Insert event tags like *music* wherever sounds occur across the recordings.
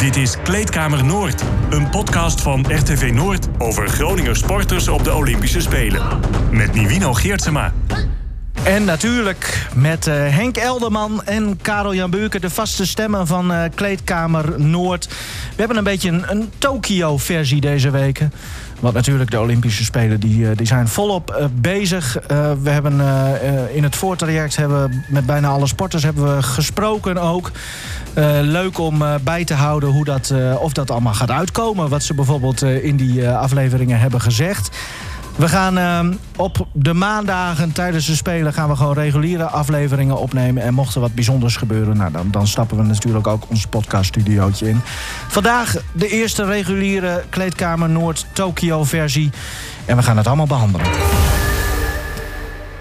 Dit is Kleedkamer Noord, een podcast van RTV Noord over Groninger sporters op de Olympische Spelen. Met Nivino Geertsema. En natuurlijk met uh, Henk Elderman en Karel Jan Buurken, de vaste stemmen van uh, Kleedkamer Noord. We hebben een beetje een, een Tokio-versie deze weken. Want natuurlijk, de Olympische Spelen die, uh, die zijn volop uh, bezig. Uh, we hebben in het voortraject hebben met bijna alle sporters hebben we gesproken ook. leuk om bij te houden hoe dat, of dat allemaal gaat uitkomen. Wat ze bijvoorbeeld in die afleveringen hebben gezegd. We gaan uh, op de maandagen tijdens de Spelen gaan we gewoon reguliere afleveringen opnemen. En mocht er wat bijzonders gebeuren, nou, dan, dan stappen we natuurlijk ook ons podcaststudiootje in. Vandaag de eerste reguliere Kleedkamer Noord Tokio versie. En we gaan het allemaal behandelen.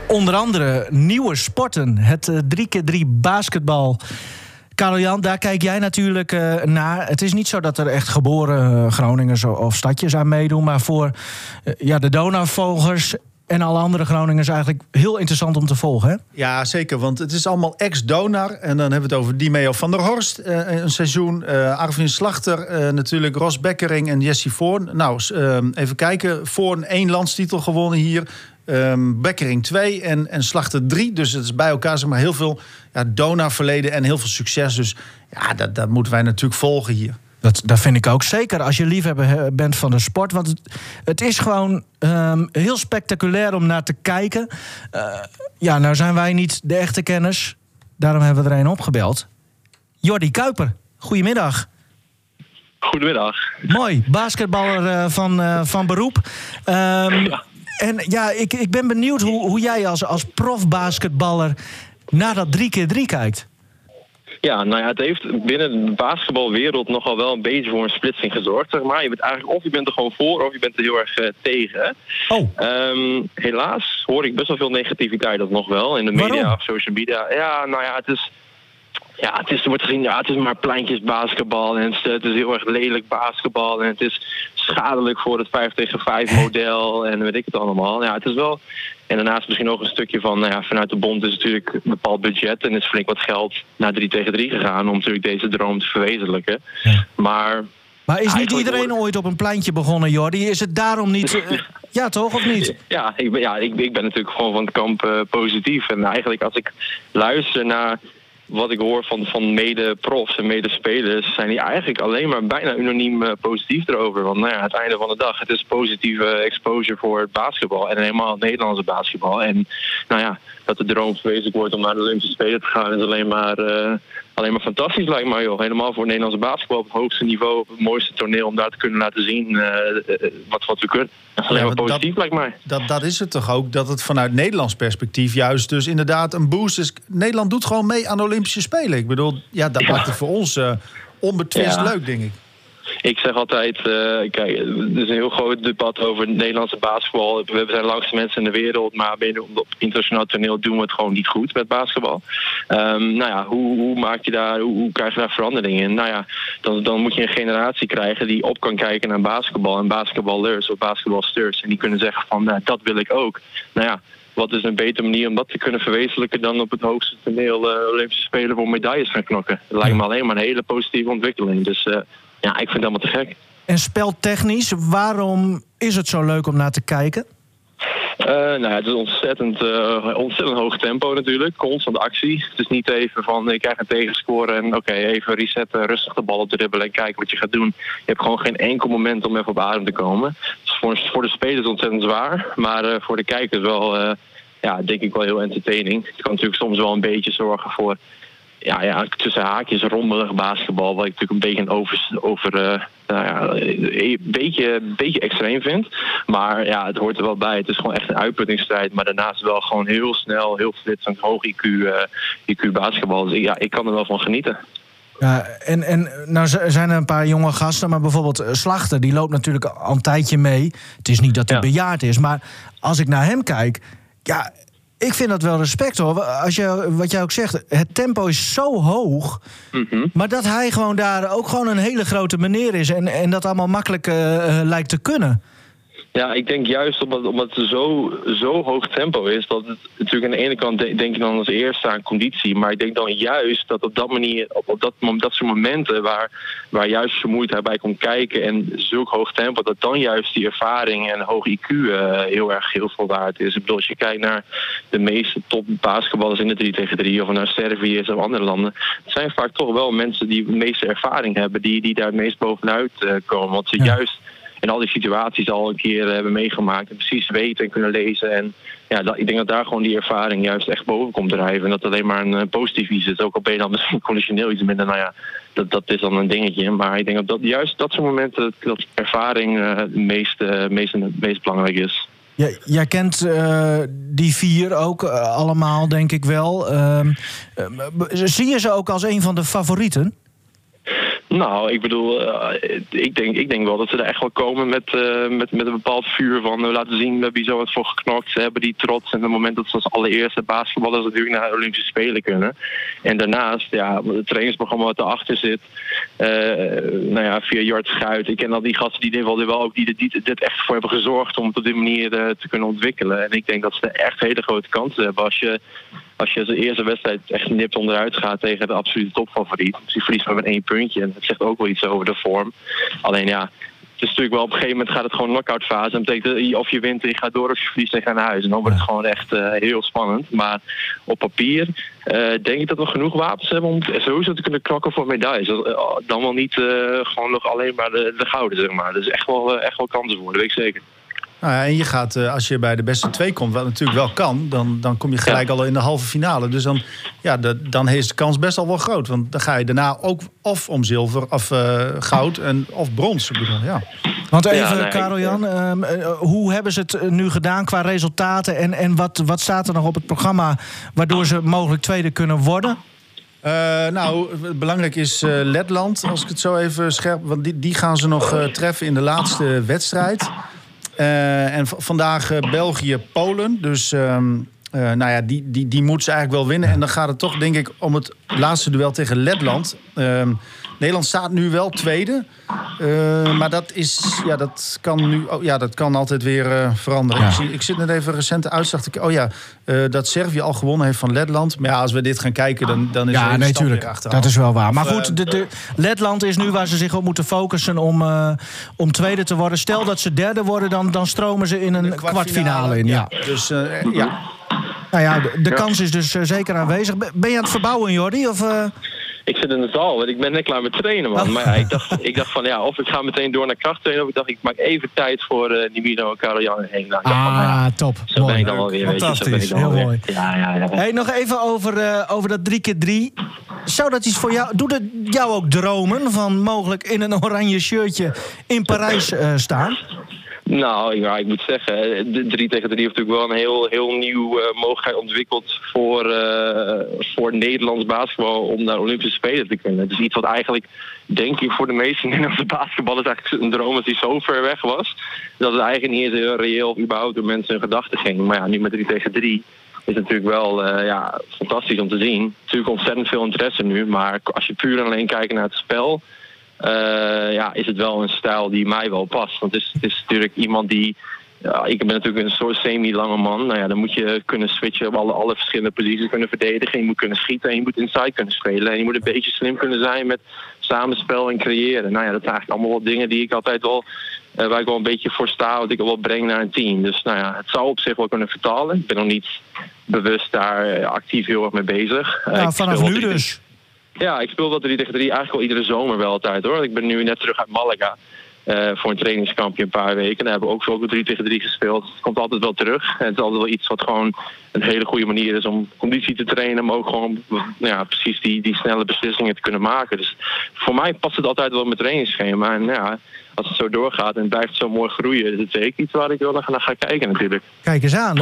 Onder andere nieuwe sporten. Het 3x3 basketbal. Karel-Jan, daar kijk jij natuurlijk uh, naar. Het is niet zo dat er echt geboren uh, Groningers of stadjes aan meedoen. Maar voor uh, ja, de donorvolgers en alle andere Groningers eigenlijk heel interessant om te volgen. Hè? Ja, zeker. Want het is allemaal ex-donar. En dan hebben we het over Dimeo van der Horst. een seizoen. Arvin Slachter. natuurlijk Ros Bekkering en Jesse Voorn. Nou, even kijken. Voorn één landstitel gewonnen hier. Um, Bekkering 2 en, en Slachter 3. Dus het is bij elkaar zeg maar, heel veel ja, donorverleden en heel veel succes. Dus ja, dat, dat moeten wij natuurlijk volgen hier. Dat, dat vind ik ook zeker als je liefhebber bent van de sport. Want het, het is gewoon um, heel spectaculair om naar te kijken. Uh, ja, nou zijn wij niet de echte kenners. Daarom hebben we er een opgebeld. Jordi Kuiper, goedemiddag. Goedemiddag. Mooi, basketballer uh, van, uh, van beroep. Um, ja. En ja, ik, ik ben benieuwd hoe, hoe jij als, als profbasketballer naar dat 3x3 kijkt. Ja, nou ja, het heeft binnen de basketbalwereld nogal wel een beetje voor een splitsing gezorgd. Zeg maar. Je bent eigenlijk of je bent er gewoon voor of je bent er heel erg uh, tegen. Oh. Um, helaas hoor ik best wel veel negativiteit dat nog wel in de media Waarom? of social media. Ja, nou ja, het is. Ja, het is, wordt gezien, ja, het is maar pleintjes basketbal en het, het is heel erg lelijk basketbal en het is schadelijk voor het 5 tegen 5 model en weet ik het allemaal. Ja, het is wel. En daarnaast misschien ook een stukje van, nou ja, vanuit de bond is natuurlijk een bepaald budget en is flink wat geld naar 3 tegen 3 gegaan om natuurlijk deze droom te verwezenlijken. Ja. Maar. Maar is niet iedereen ooit op een pleintje begonnen, Jordi? Is het daarom niet. Uh, *laughs* ja, toch, of niet? Ja, ik ben, ja ik, ik ben natuurlijk gewoon van het kamp uh, positief. En eigenlijk als ik luister naar wat ik hoor van, van mede-profs en mede-spelers, zijn die eigenlijk alleen maar bijna unaniem uh, positief erover. Want nou ja, het einde van de dag, het is positieve exposure voor het basketbal en helemaal het Nederlandse basketbal. En nou ja, dat de droom verwezenlijk wordt om naar de Olympische Spelen te gaan, is alleen maar, uh, alleen maar fantastisch, lijkt mij. Joh. Helemaal voor Nederlandse basketbal op het hoogste niveau, op het mooiste toneel, om daar te kunnen laten zien uh, wat, wat we kunnen. Dat is alleen maar positief, dat, lijkt mij. Dat, dat is het toch ook, dat het vanuit Nederlands perspectief juist dus inderdaad een boost is. Nederland doet gewoon mee aan de Olympische Spelen. Ik bedoel, ja, dat ja. maakt het voor ons uh, onbetwist ja. leuk, denk ik. Ik zeg altijd, uh, kijk, er is een heel groot debat over Nederlandse basketbal. We zijn de langste mensen in de wereld, maar binnen op internationaal toneel doen we het gewoon niet goed met basketbal. Um, nou ja, hoe, hoe maak je daar, hoe, hoe, krijg je daar verandering in? Nou ja, dan, dan moet je een generatie krijgen die op kan kijken naar basketbal en basketballers of basketbalsters. En die kunnen zeggen van, nou, dat wil ik ook. Nou ja, wat is een betere manier om dat te kunnen verwezenlijken dan op het hoogste toneel uh, Olympische Spelen voor medailles gaan knokken? Dat lijkt me alleen maar een hele positieve ontwikkeling. Dus uh, ja, ik vind het helemaal te gek. En speltechnisch, waarom is het zo leuk om naar te kijken? Uh, nou ja, het is ontzettend, uh, ontzettend hoog tempo natuurlijk. Constant actie. Het is niet even van ik krijg een tegenscore en oké, okay, even resetten, rustig de bal op dribbelen en kijken wat je gaat doen. Je hebt gewoon geen enkel moment om even op adem te komen. Dus voor, voor de spelers ontzettend zwaar, maar uh, voor de kijkers wel, ja, denk ik wel heel entertaining. Het kan natuurlijk soms wel een beetje zorgen voor ja, ja, tussen haakjes rommelig basketbal. Wat ik natuurlijk een beetje over, over uh, nou ja, een beetje, beetje extreem vind. Maar ja, het hoort er wel bij. Het is gewoon echt een uitputtingsstrijd. Maar daarnaast wel gewoon heel snel, heel flitsend, hoog IQ, uh, IQ basketbal. Dus ja, ik kan er wel van genieten. Ja, en, en nou zijn er een paar jonge gasten, maar bijvoorbeeld Slachter, die loopt natuurlijk al een tijdje mee. Het is niet dat hij ja. bejaard is, maar als ik naar hem kijk, ja, ik vind dat wel respect hoor. Als je, wat jij ook zegt, het tempo is zo hoog. Mm -hmm. Maar dat hij gewoon daar ook gewoon een hele grote meneer is. En, en dat allemaal makkelijk uh, lijkt te kunnen. Ja, ik denk juist omdat, omdat het zo, zo hoog tempo is, dat het natuurlijk aan de ene kant denk je dan als eerste aan conditie. Maar ik denk dan juist dat op dat manier, op, op dat, op dat soort momenten waar, waar juist vermoeidheid bij komt kijken en zulk hoog tempo, dat dan juist die ervaring en hoog IQ uh, heel erg heel veel waard is. Ik bedoel, als je kijkt naar de meeste top basketballers in de 3 tegen 3 of naar Servië of andere landen, het zijn vaak toch wel mensen die de meeste ervaring hebben, die, die daar het meest bovenuit uh, komen. Want ze ja. juist in al die situaties al een keer hebben meegemaakt en precies weten en kunnen lezen. En ja, dat, ik denk dat daar gewoon die ervaring juist echt boven komt drijven. En dat alleen maar een uh, positief iets is. Ook al ben je dan *laughs* misschien conditioneel iets minder. Nou ja, dat, dat is dan een dingetje. Maar ik denk dat, juist dat soort momenten dat, ervaring uh, het meest, meest, meest belangrijk is. Ja, jij kent die vier ook allemaal, denk ik wel. Uh, zie je ze ook als een van de favorieten? Nou, ik bedoel, uh, ik, denk, ik denk wel dat ze er echt wel komen met, uh, met, met een bepaald vuur van uh, laten zien, hier zo wat voor geknokt. Ze hebben die trots en het moment dat ze als allereerste basketballers natuurlijk naar de Olympische Spelen kunnen. En daarnaast, ja, het trainingsprogramma wat erachter zit, nou ja, via Jort Schuit. Ik ken al die gasten die dit wel, wel ook die, dit echt voor hebben gezorgd om op die manier te kunnen ontwikkelen. En ik denk dat ze er echt hele grote kansen hebben als je als je de eerste wedstrijd echt nipt onderuit gaat tegen de absolute topfavoriet. Dus die verliest maar met één puntje. En dat zegt ook wel iets over de vorm. Alleen ja, het is natuurlijk wel op een gegeven moment gaat het gewoon knockout fase. En betekent of je wint en je gaat door of je verliest en je gaat naar huis. En dan wordt het gewoon echt uh, heel spannend. Maar op papier uh, denk ik dat we genoeg wapens hebben om sowieso te kunnen knokken voor medailles. Dan wel niet uh, gewoon nog alleen maar de, de gouden, zeg maar. Dus echt wel, echt wel kansen voor, dat weet ik zeker. Nou ja, en je gaat, als je bij de beste twee komt, wat natuurlijk wel kan, dan, dan kom je gelijk ja. al in de halve finale. Dus dan, ja, de, dan is de kans best al wel groot. Want dan ga je daarna ook of om zilver, of uh, goud en, of brons. Bedoel, ja. Want even, ja, nee, Karel-Jan, uh, uh, hoe hebben ze het nu gedaan qua resultaten? En, en wat, wat staat er nog op het programma waardoor ze mogelijk tweede kunnen worden? Uh, nou, belangrijk is uh, Letland, als ik het zo even scherp... want die, die gaan ze nog uh, treffen in de laatste wedstrijd. Uh, en vandaag uh, België-Polen. Dus um, uh, nou ja, die, die, die moet ze eigenlijk wel winnen. En dan gaat het toch, denk ik, om het laatste duel tegen Letland. Um, Nederland staat nu wel tweede. Uh, maar dat, is, ja, dat, kan nu, oh, ja, dat kan altijd weer uh, veranderen. Ja. Ik, zie, ik, zit net even recente uitslag te Oh ja, uh, dat Servië al gewonnen heeft van Letland. Maar ja, als we dit gaan kijken, dan, dan is ja, er nee, tuurlijk. Dat is wel waar. Maar goed, de, de, Letland is nu waar ze zich op moeten focussen om, om tweede te worden. Stel dat ze derde worden, dan, dan stromen ze in een kwartfinale, kwartfinale in. Ja. ja. Dus ja. Nou ja, de, de kans is dus zeker aanwezig. Ben je aan het verbouwen, Jordi? Of, ik zit in de zaal, want ik ben net klaar met trainen, man. Maar ja, ik dacht, ik dacht van ja, of ik ga meteen door naar krachttrainen, of ik dacht ik maak even tijd voor uh, Nimino en Karel Jan heen. Nou, ah, van, ja, top. Zo mooi. ben ik dan wel weer. Fantastisch, weet je, heel mooi. Ja, ja, ja. Hey, nog even over, uh, over dat 3x3. Zou dat iets voor jou... Doet het jou ook dromen van mogelijk in een oranje shirtje in Parijs uh, staan? Nou, ja, ik moet zeggen, de 3 tegen 3 heeft natuurlijk wel een heel, heel nieuw uh, mogelijkheid ontwikkeld voor, uh, voor Nederlands basketbal om naar Olympische Spelen te kunnen. Het is iets wat eigenlijk, denk ik, voor de meeste *laughs* Nederlandse basketballers eigenlijk een droom die zo ver weg was, dat het eigenlijk niet eens heel reëel überhaupt door mensen in gedachten ging. Maar ja, nu met 3 tegen 3 is natuurlijk wel ja, fantastisch om te zien. Natuurlijk ontzettend veel interesse nu, maar als je puur alleen kijkt naar het spel... Uh, ja, is het wel een stijl die mij wel past. Want het is, het is natuurlijk iemand die. Ja, ik ben natuurlijk een soort semi-lange man. Nou ja, dan moet je kunnen switchen op alle, alle verschillende posities kunnen verdedigen. Je moet kunnen schieten en je moet inside kunnen spelen. En je moet een beetje slim kunnen zijn met samenspel en creëren. Nou ja, dat zijn eigenlijk allemaal wat dingen die ik altijd wel. Uh, waar ik wel een beetje voor sta, wat ik wel breng naar een team. Dus nou ja, het zou op zich wel kunnen vertalen. Ik ben nog niet bewust daar actief heel erg mee bezig. Uh, ja, vanaf nu dus. Ja, ik speel wel 3 tegen 3 eigenlijk al iedere zomer wel altijd hoor. Ik ben nu net terug uit Malaga. Uh, voor een trainingskampje een paar weken. Daar hebben we ook zo 3 tegen 3 gespeeld. Het komt altijd wel terug. En het is altijd wel iets wat gewoon een hele goede manier is om conditie te trainen. Maar ook gewoon ja, precies die, die snelle beslissingen te kunnen maken. Dus voor mij past het altijd wel met trainingsschema. En ja, als het zo doorgaat en blijft zo mooi groeien, is het zeker iets waar ik wel naar ga kijken natuurlijk. Kijk eens aan.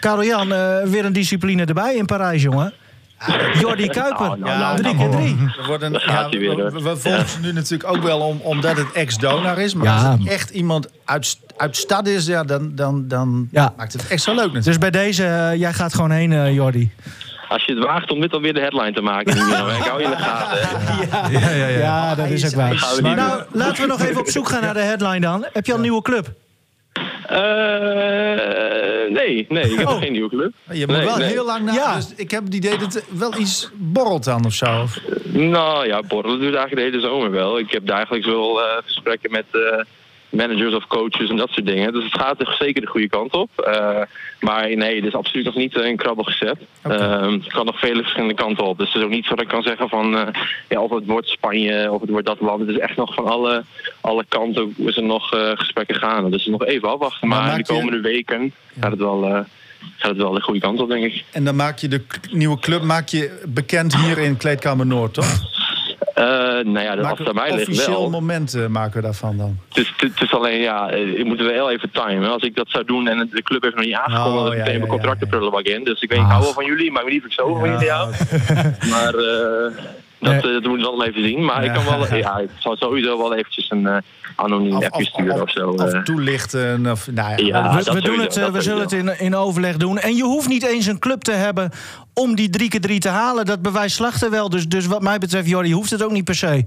Karel-Jan, uh, weer een discipline erbij in Parijs, jongen. *laughs* Jordi Kuiper, Nou, nou, ja, nou, drie nou, keer drie. We, worden, weer, we, volgen ze nu natuurlijk ook wel om, omdat het ex-donar is. Maar Ja. als het echt iemand uit, uit stad is, ja, dan, dan, dan Ja. maakt het extra leuk natuurlijk. Dus bij deze, eh, jij gaat gewoon heen, eh, Jordi. Als je het waagt om dit alweer de headline te maken, ik hou je in de gaten. *laughs* Ja, ja, ja. dat is ook waar. niet Nou, laten we nog even op zoek gaan naar de headline dan. Heb je al een nieuwe club? Eh, nee, nee, ik heb nog geen nieuwe club. Je hebt Nee, wel nee. heel lang na. Ja. Dus ik heb het idee dat er wel iets borrelt dan of zo. Nou ja, borrelen duurt eigenlijk de hele zomer wel. Ik heb dagelijks wel eh, gesprekken met eh, managers of coaches en dat soort dingen. Dus het gaat er zeker de goede kant op. Eh, maar nee, het is absoluut nog niet eh, een krabbel gezet. Eh, het kan nog vele verschillende kanten op. Dus het is ook niet zo dat ik kan zeggen van... eh, ja, of het wordt Spanje of het wordt dat land. Het is echt nog van alle, alle kanten is er nog eh, gesprekken gaan. Dus nog even afwachten. Maar de je- komende weken gaat het wel... eh, gaat het wel de goede kant op, denk ik. En dan maak je de nieuwe club maak je bekend hier in Kleedkamer Noord, toch? Eh, nou ja, dat, mij ligt officieel wel. moment eh, maken we daarvan dan. Het is, het is alleen, ja, eh, ik moet wel even timen. Als ik dat zou doen en de club heeft nog niet aangekondigd, Oh, dan ja, ja, mijn ja, contract de ja. prullenbak in. Dus ik weet, ik hou wel van jullie, maar ik weet niet of ik zo van jullie hou. *laughs* Maar eh, dat, eh, dat moet ik dan even zien. Maar ik kan wel, *laughs* ja, ik zal sowieso wel eventjes een eh, anoniem appje sturen of, zo. of eh. toelichten. Of, nou ja, we, doen het, we zullen het in, in overleg doen. En je hoeft niet eens een club te hebben om die 3 keer 3 te halen. Dat bewijst Slachter wel. Dus, dus wat mij betreft, Jordi, hoeft het ook niet per se.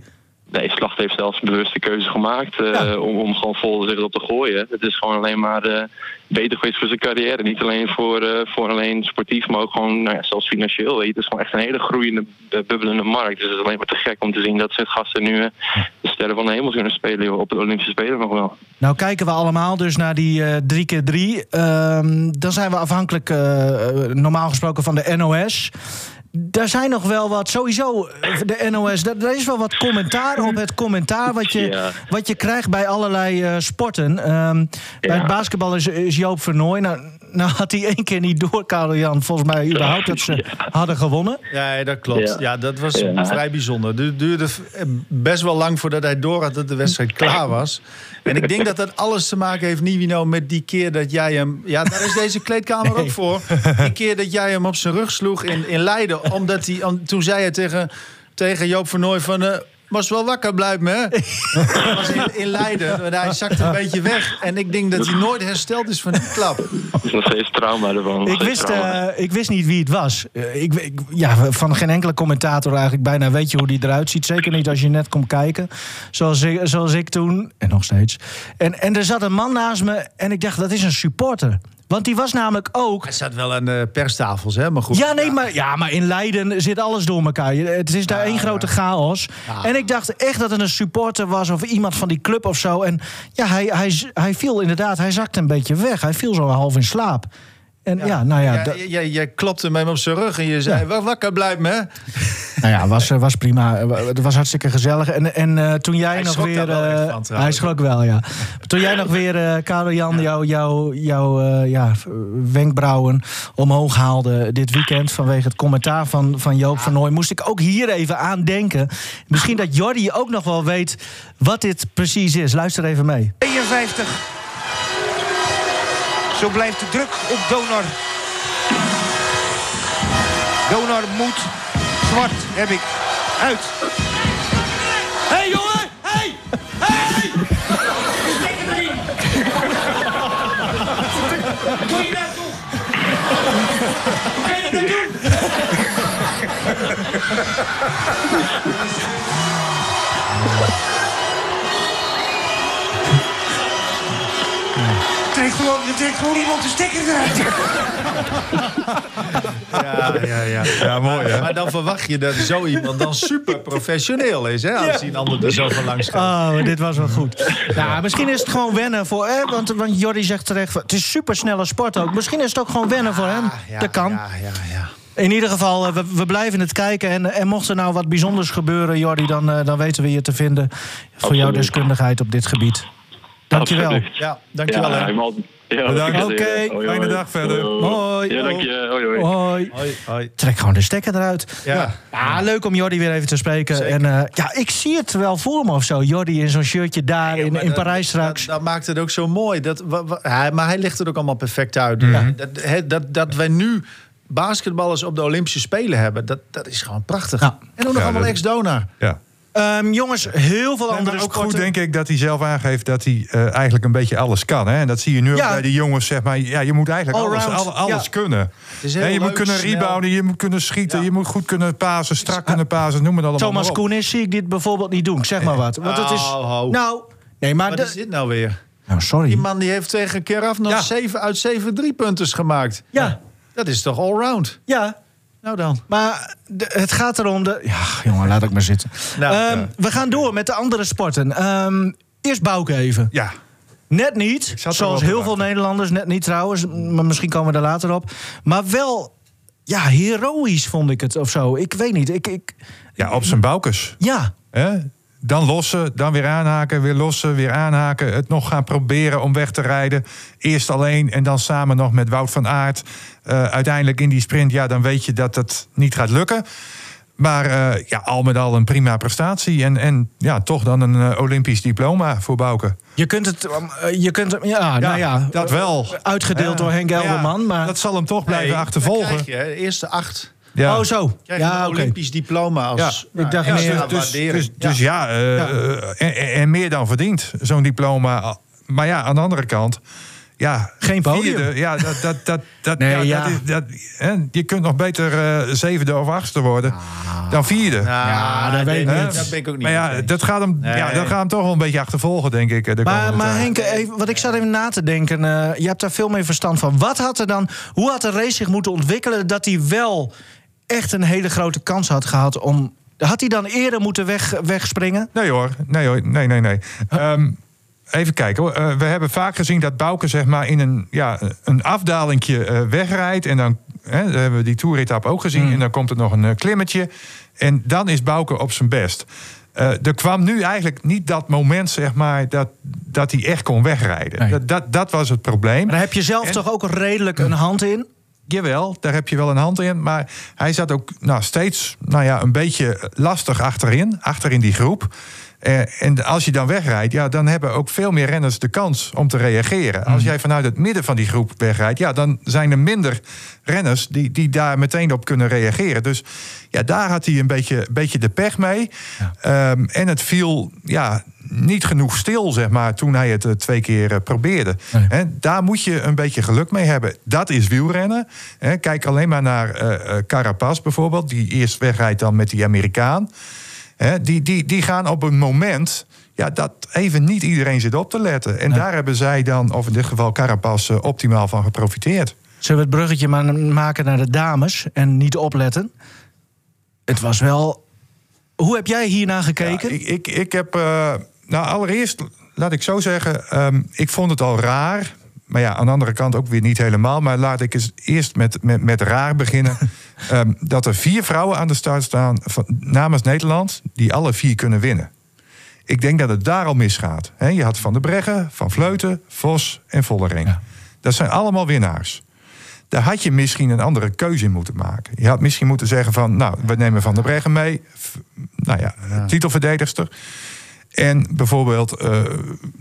Nee, Slacht heeft zelfs een bewuste keuze gemaakt eh, Ja. om, om gewoon vol zich erop te gooien. Het is gewoon alleen maar eh, beter geweest voor zijn carrière. Niet alleen voor, eh, voor alleen sportief, maar ook gewoon nou ja, zelfs financieel. Weet je. Het is gewoon echt een hele groeiende, bubbelende markt. Dus het is alleen maar te gek om te zien dat ze gasten nu de sterren van de hemel kunnen spelen op de Olympische Spelen nog wel. Nou kijken we allemaal dus naar die eh 3 keer 3 Ehm, dan zijn we afhankelijk normaal gesproken van de NOS. Daar zijn nog wel wat, sowieso, eh, de NOS, daar, is wel wat commentaar op het commentaar wat je, Ja. wat je krijgt bij allerlei eh, sporten. Ehm, Bij het basketbal is, is Joop Vernooy. Nou, nou had hij één keer niet door, Karel Jan, volgens mij überhaupt dat ze hadden gewonnen. Ja, dat klopt. Ja, Ja. dat was Ja. vrij bijzonder. Het duurde best wel lang voordat hij door had dat de wedstrijd klaar was. En ik denk dat dat alles te maken heeft, Nivino, met die keer dat jij hem... Ja, daar is deze kleedkamer ook voor. Die keer dat jij hem op zijn rug sloeg in, in Leiden. Omdat hij, om- toen zei hij tegen, tegen Joop van Nooy van... was wel wakker, blijf me. hè?" *laughs* Dat was in, in Leiden. En Hij zakte een beetje weg. En ik denk dat hij nooit hersteld is van die klap. Het is nog steeds trauma ervan. Ik wist, trauma. eh, ik wist niet wie het was. Eh, ik, ik- ja, van geen enkele commentator eigenlijk bijna weet je hoe die eruit ziet. Zeker niet als je net komt kijken. Zoals ik, zoals ik toen. En nog steeds. En, en er zat een man naast me en ik dacht, dat is een supporter. Want die was namelijk ook... Hij zat wel aan de perstafels, hè? Maar goed. Ja, nee, Maar, ja, maar in Leiden zit alles door elkaar. Het is daar één grote chaos. En ik dacht echt dat het een supporter was of iemand van die club of zo. En ja, hij, hij, hij viel inderdaad, hij zakte een beetje weg. Hij viel zo half in slaap. En ja, nou ja, Ja, dat- jij, jij- jij klopte hem op zijn rug en je zei: "Wel wakker, blijf me. hè?" Nou ja, was, was prima. Het was hartstikke gezellig. En, en eh, toen jij Hij nog weer. eh, van, hij schrok wel, ja. Toen jij nog weer, eh Karel Jan, jouw jou, jou, eh, ja, wenkbrauwen omhoog haalde dit weekend. vanwege het commentaar van, van Joop van Nooy. moest ik ook hier even aan denken. Misschien dat Jordi ook nog wel weet wat dit precies is. Luister even mee. 52. Zo blijft de druk op Donar. Donar moet. Zwart heb ik. Uit. Hé hey, jongen! Hé! Hey! Hey! Doe je dat toch? Kan je dat doen? Trekt gewoon, er trekt gewoon iemand de stekker eruit. Ja, ja, ja. Ja, mooi hè? Maar dan verwacht je dat zo iemand dan super professioneel is, hè? Als die een ander er zo van langs gaat. Oh, dit was wel goed. Nou, misschien is het gewoon wennen voor... Eh, want, want Jordi zegt terecht, het is supersnelle sport ook. Misschien is het ook gewoon wennen voor hem. Ah, Ja, dat kan. Ja, ja, ja. In ieder geval, eh, we, we blijven het kijken. En, en mocht er nou wat bijzonders gebeuren, Jordi, dan, eh, dan weten we je te vinden voor jouw deskundigheid op dit gebied. Dankjewel. Absoluut. ja dankjewel. Ja, helemaal. Ja, Bedankt. Oké, fijne dag verder. Hoi. Ja, dank je. Hoi, hoi. Hoi. Hoi, hoi. Trek gewoon de stekker eruit. Ja. Ja, leuk om Jordi weer even te spreken. En eh, ja, ik zie het wel voor me of zo. Jordi in zo'n shirtje daar in, in dat- Parijs straks. Dat, dat maakt het ook zo mooi. Dat, wa- wa- hij, maar hij legt het ook allemaal perfect uit. Mhm. Ja, dat, hè, dat, dat wij nu basketballers op de Olympische Spelen hebben, dat, dat is gewoon prachtig. Ja. En ook nog Ja, allemaal ex-donor. Ja. Ehm, jongens, heel veel En andere maar ook sporten. goed, denk ik, dat hij zelf aangeeft dat hij eh, eigenlijk een beetje alles kan. Hè? En dat zie je nu Ja. ook bij die jongens, zeg maar. Ja, je moet eigenlijk alles, alles ja. kunnen. Hè, je moet kunnen snel. rebounden, je moet kunnen schieten, Ja. je moet goed kunnen pasen, strak kunnen pasen, noem het allemaal Thomas maar op. Koenis zie ik dit bijvoorbeeld niet doen. Zeg maar wat. Want het is, Oh, ho. nou, nee, maar Wat de- is dit nou weer? Nou, sorry. Die man die heeft tegen Keraf nog Ja. 7 uit 7 driepunters gemaakt. Ja, Dat is toch allround? ja. Nou dan. Maar het gaat erom de... Ja, jongen, laat ik maar zitten. Nou, Ehm, We gaan door met de andere sporten. Ehm, eerst Bouke even. Ja, Net niet, zoals heel veel. Nederlanders. Net niet trouwens, maar misschien komen we er later op. Maar wel, ja, heroïs vond ik het of zo. Ik weet niet, ik... ik ja op zijn boukes. ja, Hè? Dan lossen, dan weer aanhaken, weer lossen, weer aanhaken. Het nog gaan proberen om weg te rijden. Eerst alleen en dan samen nog met Wout van Aert. Eh, uiteindelijk in die sprint, ja, dan weet je dat het niet gaat lukken. Maar eh, ja, al met al een prima prestatie. En, en ja, toch dan een eh, Olympisch diploma voor Bouke. je kunt het... Je kunt, hem- ja, nou ja, dat wel. uitgedeeld door Henk Ja, Elderman. Maar, Dat zal hem toch blijven Nee, achtervolgen. de eerste acht. Ja. Oh, zo. Krijg Ja, een. Olympisch diploma als ik dacht ja, meer- extra dus, dus, dus ja, eh, En, en- en meer dan verdiend, zo'n diploma. Maar ja, aan de andere kant. Ja, Geen podium. vierde, ja, dat, dat, dat, dat, Nee, ja, ja. dat is, dat, hè, je kunt nog beter eh, zevende of achtste worden dan vierde. Ja, dat weet ik niet. Dat ben ik ook niet maar ja, dat gaat, hem, ja, Nee. dat gaat hem toch wel een beetje achtervolgen, denk ik. eh, De Maar, maar tijd. Henk, even, wat ik zat even na te denken. eh, je hebt daar veel meer verstand van. Wat had er dan, hoe had de race zich moeten ontwikkelen dat hij wel echt een hele grote kans had gehad om. Had hij dan eerder moeten weg, wegspringen? Nee hoor, nee hoor, nee, nee, nee. Ehm, even kijken. Eh, we hebben vaak gezien dat Bouke zeg maar in een, ja, een afdalingje eh, wegrijdt. En dan hè, dat hebben we die toeritap ook gezien. Hmm. En dan komt er nog een eh, klimmetje. En dan is Bouke op zijn best. Er kwam nu eigenlijk niet dat moment, zeg maar, dat, dat hij echt kon wegrijden. Nee. Dat, dat, dat was het probleem. Maar daar heb je zelf En- toch ook redelijk een hand in? Jawel, daar heb je wel een hand in. Maar hij zat ook nou, steeds nou ja, een beetje lastig achterin. Achterin die groep. Eh, en als je dan wegrijdt, ja, dan hebben ook veel meer renners de kans om te reageren. Als jij vanuit het midden van die groep wegrijdt, ja, dan zijn er minder renners die, die daar meteen op kunnen reageren. Dus ja, daar had hij een beetje, beetje de pech mee. Ehm, en het viel ja, niet genoeg stil, zeg maar, toen hij het eh, twee keer eh, probeerde. Nee. Daar moet je een beetje geluk mee hebben. Dat is wielrennen. Kijk alleen maar naar eh, Carapaz bijvoorbeeld, die eerst wegrijdt dan met die Amerikaan. Hè, die, die, die gaan op een moment ja, dat even niet iedereen zit op te letten. En daar hebben zij dan, of in dit geval Carapaz, eh, optimaal van geprofiteerd. Zullen we het bruggetje maar maken naar de dames en niet opletten? Het was wel. Hoe heb jij hiernaar gekeken? Ja, ik, ik, ik heb. eh, nou, allereerst, laat ik zo zeggen. ehm, ik vond het al raar. Maar ja, aan de andere kant ook weer niet helemaal. Maar laat ik eens eerst met, met, met raar beginnen. *laughs* Ehm, dat er vier vrouwen aan de start staan van, namens Nederland. die alle vier kunnen winnen. Ik denk dat het daar al misgaat. Je had Van der Breggen, Van Vleuten, Vos en Vollering. Ja. Dat zijn allemaal winnaars. Daar had je misschien een andere keuze in moeten maken. Je had misschien moeten zeggen van, nou, we nemen Van der Breggen mee. Nou ja, titelverdedigster. En bijvoorbeeld, eh,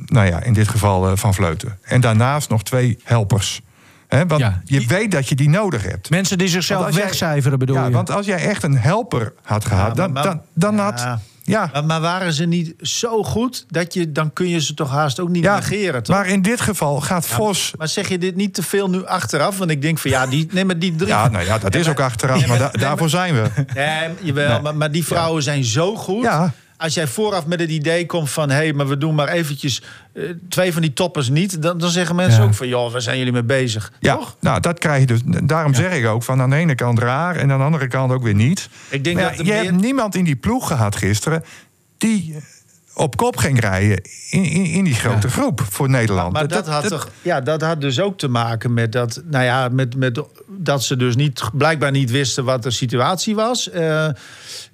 nou ja, in dit geval eh, Van Vleuten. En daarnaast nog twee helpers. Hè, want Ja. je weet dat je die nodig hebt. Mensen die zichzelf wegcijferen, bedoel ja, je? want als jij echt een helper had gehad, Ja, dan, maar- dan, dan ja. had... Ja, Maar, maar waren ze niet zo goed dat je dan kun je ze toch haast ook niet ja negeren, toch? maar in dit geval gaat Vos... Maar zeg je dit niet te veel nu achteraf? Want ik denk van ja, die, nee, maar die drie. Ja, nou ja, dat is ook achteraf, maar da- daarvoor zijn we. Nee, jawel, maar, maar die vrouwen zijn zo goed. Ja. Als jij vooraf met het idee komt van... hé, hey, maar we doen maar eventjes eh, twee van die toppers niet... dan, dan zeggen mensen Ja. ook van... joh, waar zijn jullie mee bezig? Ja, Toch? nou, dat krijg je dus. Daarom zeg ik ook van aan de ene kant raar en aan de andere kant ook weer niet. Ik denk Maar dat je meer- hebt niemand in die ploeg gehad gisteren die op kop ging rijden in, in, in die grote groep voor Nederland. Maar dat, had toch, ja, dat had dus ook te maken met dat, nou ja, met, met dat ze dus niet, blijkbaar niet wisten wat de situatie was. Eh,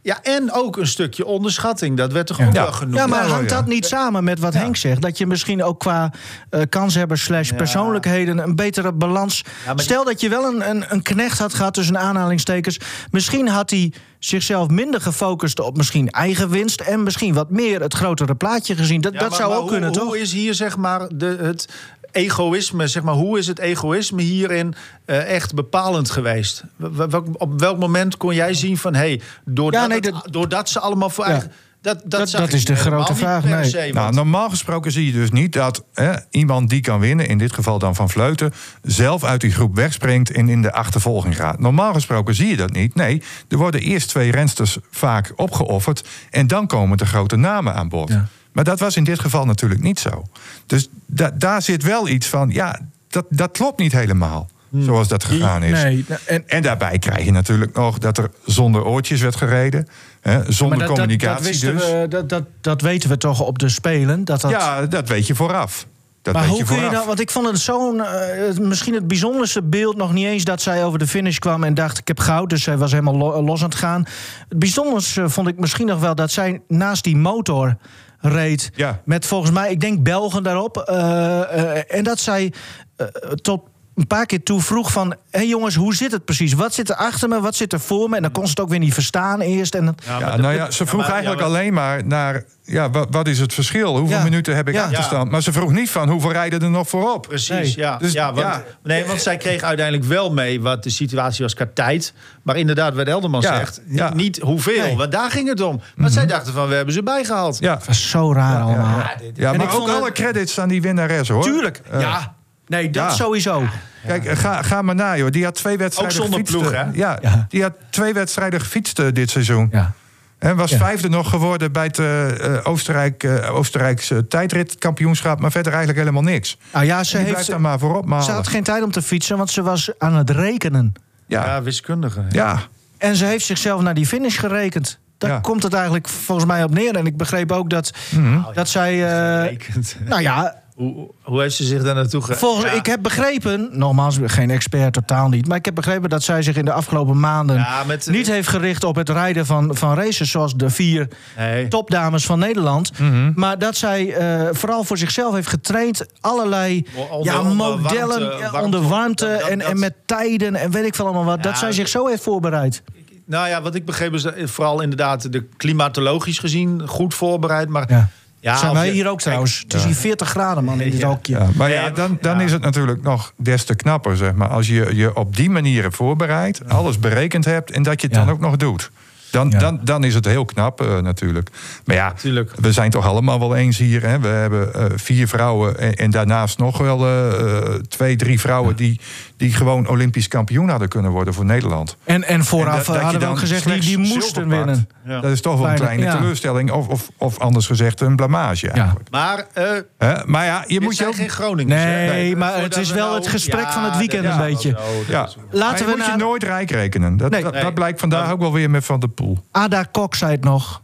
ja, en ook een stukje onderschatting. Dat werd toch ook Ja. wel genoemd. Ja, maar hangt dat niet samen met wat Henk zegt? Dat je misschien ook qua eh kanshebbers slash persoonlijkheden... een betere balans... Ja, maar- Stel dat je wel een, een, een knecht had gehad tussen aanhalingstekens... misschien had hij zichzelf minder gefocust op misschien eigen winst... en misschien wat meer het grotere plaatje gezien. Dat, Ja, dat maar- zou maar ook hoe, kunnen, toch? Hoe is hier zeg maar de, het egoïsme, zeg maar, hoe is het egoïsme hierin eh, echt bepalend geweest? Welk- op welk moment kon jij zien van, hé, hey, doordat, Ja, nee, het- dat- doordat ze allemaal voor Ja. eigen... Dat, dat, Dat- is de grote vraag, nee. se, Nou, normaal gesproken zie je dus niet dat hè, iemand die kan winnen, in dit geval dan van Vleuten, zelf uit die groep wegspringt en in de achtervolging gaat. Normaal gesproken zie je dat niet. Nee, er worden eerst twee rensters vaak opgeofferd en dan komen de grote namen aan bod. Ja. Maar dat was in dit geval natuurlijk niet zo. Dus da- daar zit wel iets van, ja, dat, dat klopt niet helemaal. Zoals dat gegaan is. Nee, en, En daarbij krijg je natuurlijk nog dat er zonder oortjes werd gereden. Hè, zonder dat, dat, communicatie dat, wisten dus. we, dat, dat, dat weten we toch op de Spelen. Dat dat, Ja, dat weet je vooraf. Dat maar weet hoe je kun je vooraf. nou... Want ik vond het zo'n... eh, misschien het bijzonderste beeld nog niet eens... dat zij over de finish kwam en dacht ik heb goud. Dus zij was helemaal lo- los aan het gaan. Het bijzonderste vond ik misschien nog wel... dat zij naast die motor reed. Ja. Met volgens mij, ik denk Belgen daarop. eh, eh, en dat zij eh, tot een paar keer toe vroeg van... hé jongens, hoe zit het precies? Wat zit er achter me? Wat zit er voor me? En dan kon ze het ook weer niet verstaan eerst. En Ja, nou ja, ze vroeg maar- ja, eigenlijk maar- alleen maar naar... Ja, wat, wat is het verschil? Hoeveel Ja. minuten heb ik Ja. achterstand? Maar ze vroeg niet van hoeveel rijden er nog voorop. Precies, Nee. ja. Dus, ja, want, ja. Nee, want zij kreeg uiteindelijk wel mee wat de situatie was qua tijd. Maar inderdaad, wat Elderman Ja, zegt, niet hoeveel. Nee. Want daar ging het om. Maar zij dachten van, we hebben ze bijgehaald. Ja, dat was zo raar allemaal. ja En maar ik ook alle het- credits aan die winnares, hoor. Tuurlijk, Eh, ja. Nee, dat ja. sowieso. Kijk, eh, ga, ga maar na, joh. Die had twee wedstrijden Ook zonder gefietst, ploeg, eh, hè? Ja, Ja. die had twee wedstrijden gefietst eh, dit seizoen. Ja. En was Ja. vijfde nog geworden bij het Oostenrijk, eh, Oostenrijkse tijdritkampioenschap. Maar verder eigenlijk helemaal niks. Nou ja, ze, heeft, daar maar voorop malen. ze had geen tijd om te fietsen, want ze was aan het rekenen. Ja, Ja, wiskundige. ja. En ze heeft zichzelf naar die finish gerekend. Daar Ja. komt het eigenlijk volgens mij op neer. En ik begreep ook dat, Mhm. dat zij... eh, Berekend. nou ja, Hoe, hoe heeft ze zich daar naartoe ge... volgens, Ja. ik heb begrepen... Nogmaals, geen expert, totaal niet. Maar ik heb begrepen dat zij zich in de afgelopen maanden... Ja, met- niet heeft gericht op het rijden van, van races... zoals de vier Nee. topdames van Nederland. Mhm. Maar dat zij eh, vooral voor zichzelf heeft getraind. Allerlei Onder- ja, onder modellen warmte, warmte, onder warmte dat- dat- en, dat- en met tijden en weet ik veel allemaal wat. Dat zij zich zo heeft voorbereid. Nou ja, wat ik begreep is vooral inderdaad de klimatologisch gezien goed voorbereid. Maar Ja. Ja, Zijn wij hier ook trouwens. Het is hier 40 graden man in dit hokje. Ja, maar ja, dan, dan ja. is het natuurlijk nog des te knapper, zeg maar. Als je je op die manier hebt voorbereid, alles berekend hebt en dat je het Ja. dan ook nog doet. Dan, Ja. dan, dan is het heel knap eh, natuurlijk. Maar ja, Tuurlijk. we zijn toch allemaal wel eens hier. Hè? We hebben eh, vier vrouwen en, en daarnaast nog wel eh, twee, drie vrouwen... Die, die gewoon Olympisch kampioen hadden kunnen worden voor Nederland. En, en vooraf dat hadden we ook gezegd, die, die moesten winnen. Ja. Dat is toch wel een Kleine- ja. teleurstelling. Of, of, of anders gezegd een blamage eigenlijk. Maar eh Hè? Maar ja, je moet je ook... geen Groningers. hè? Nee, maar het is we wel nou- het gesprek Ja, van het weekend een beetje. dat Ja. is- Laten maar je we moet naar- je nooit rijk rekenen. Dat, Nee. dat, Nee. dat blijkt vandaag ook wel weer met Van der Poel. Ada Kok zei het nog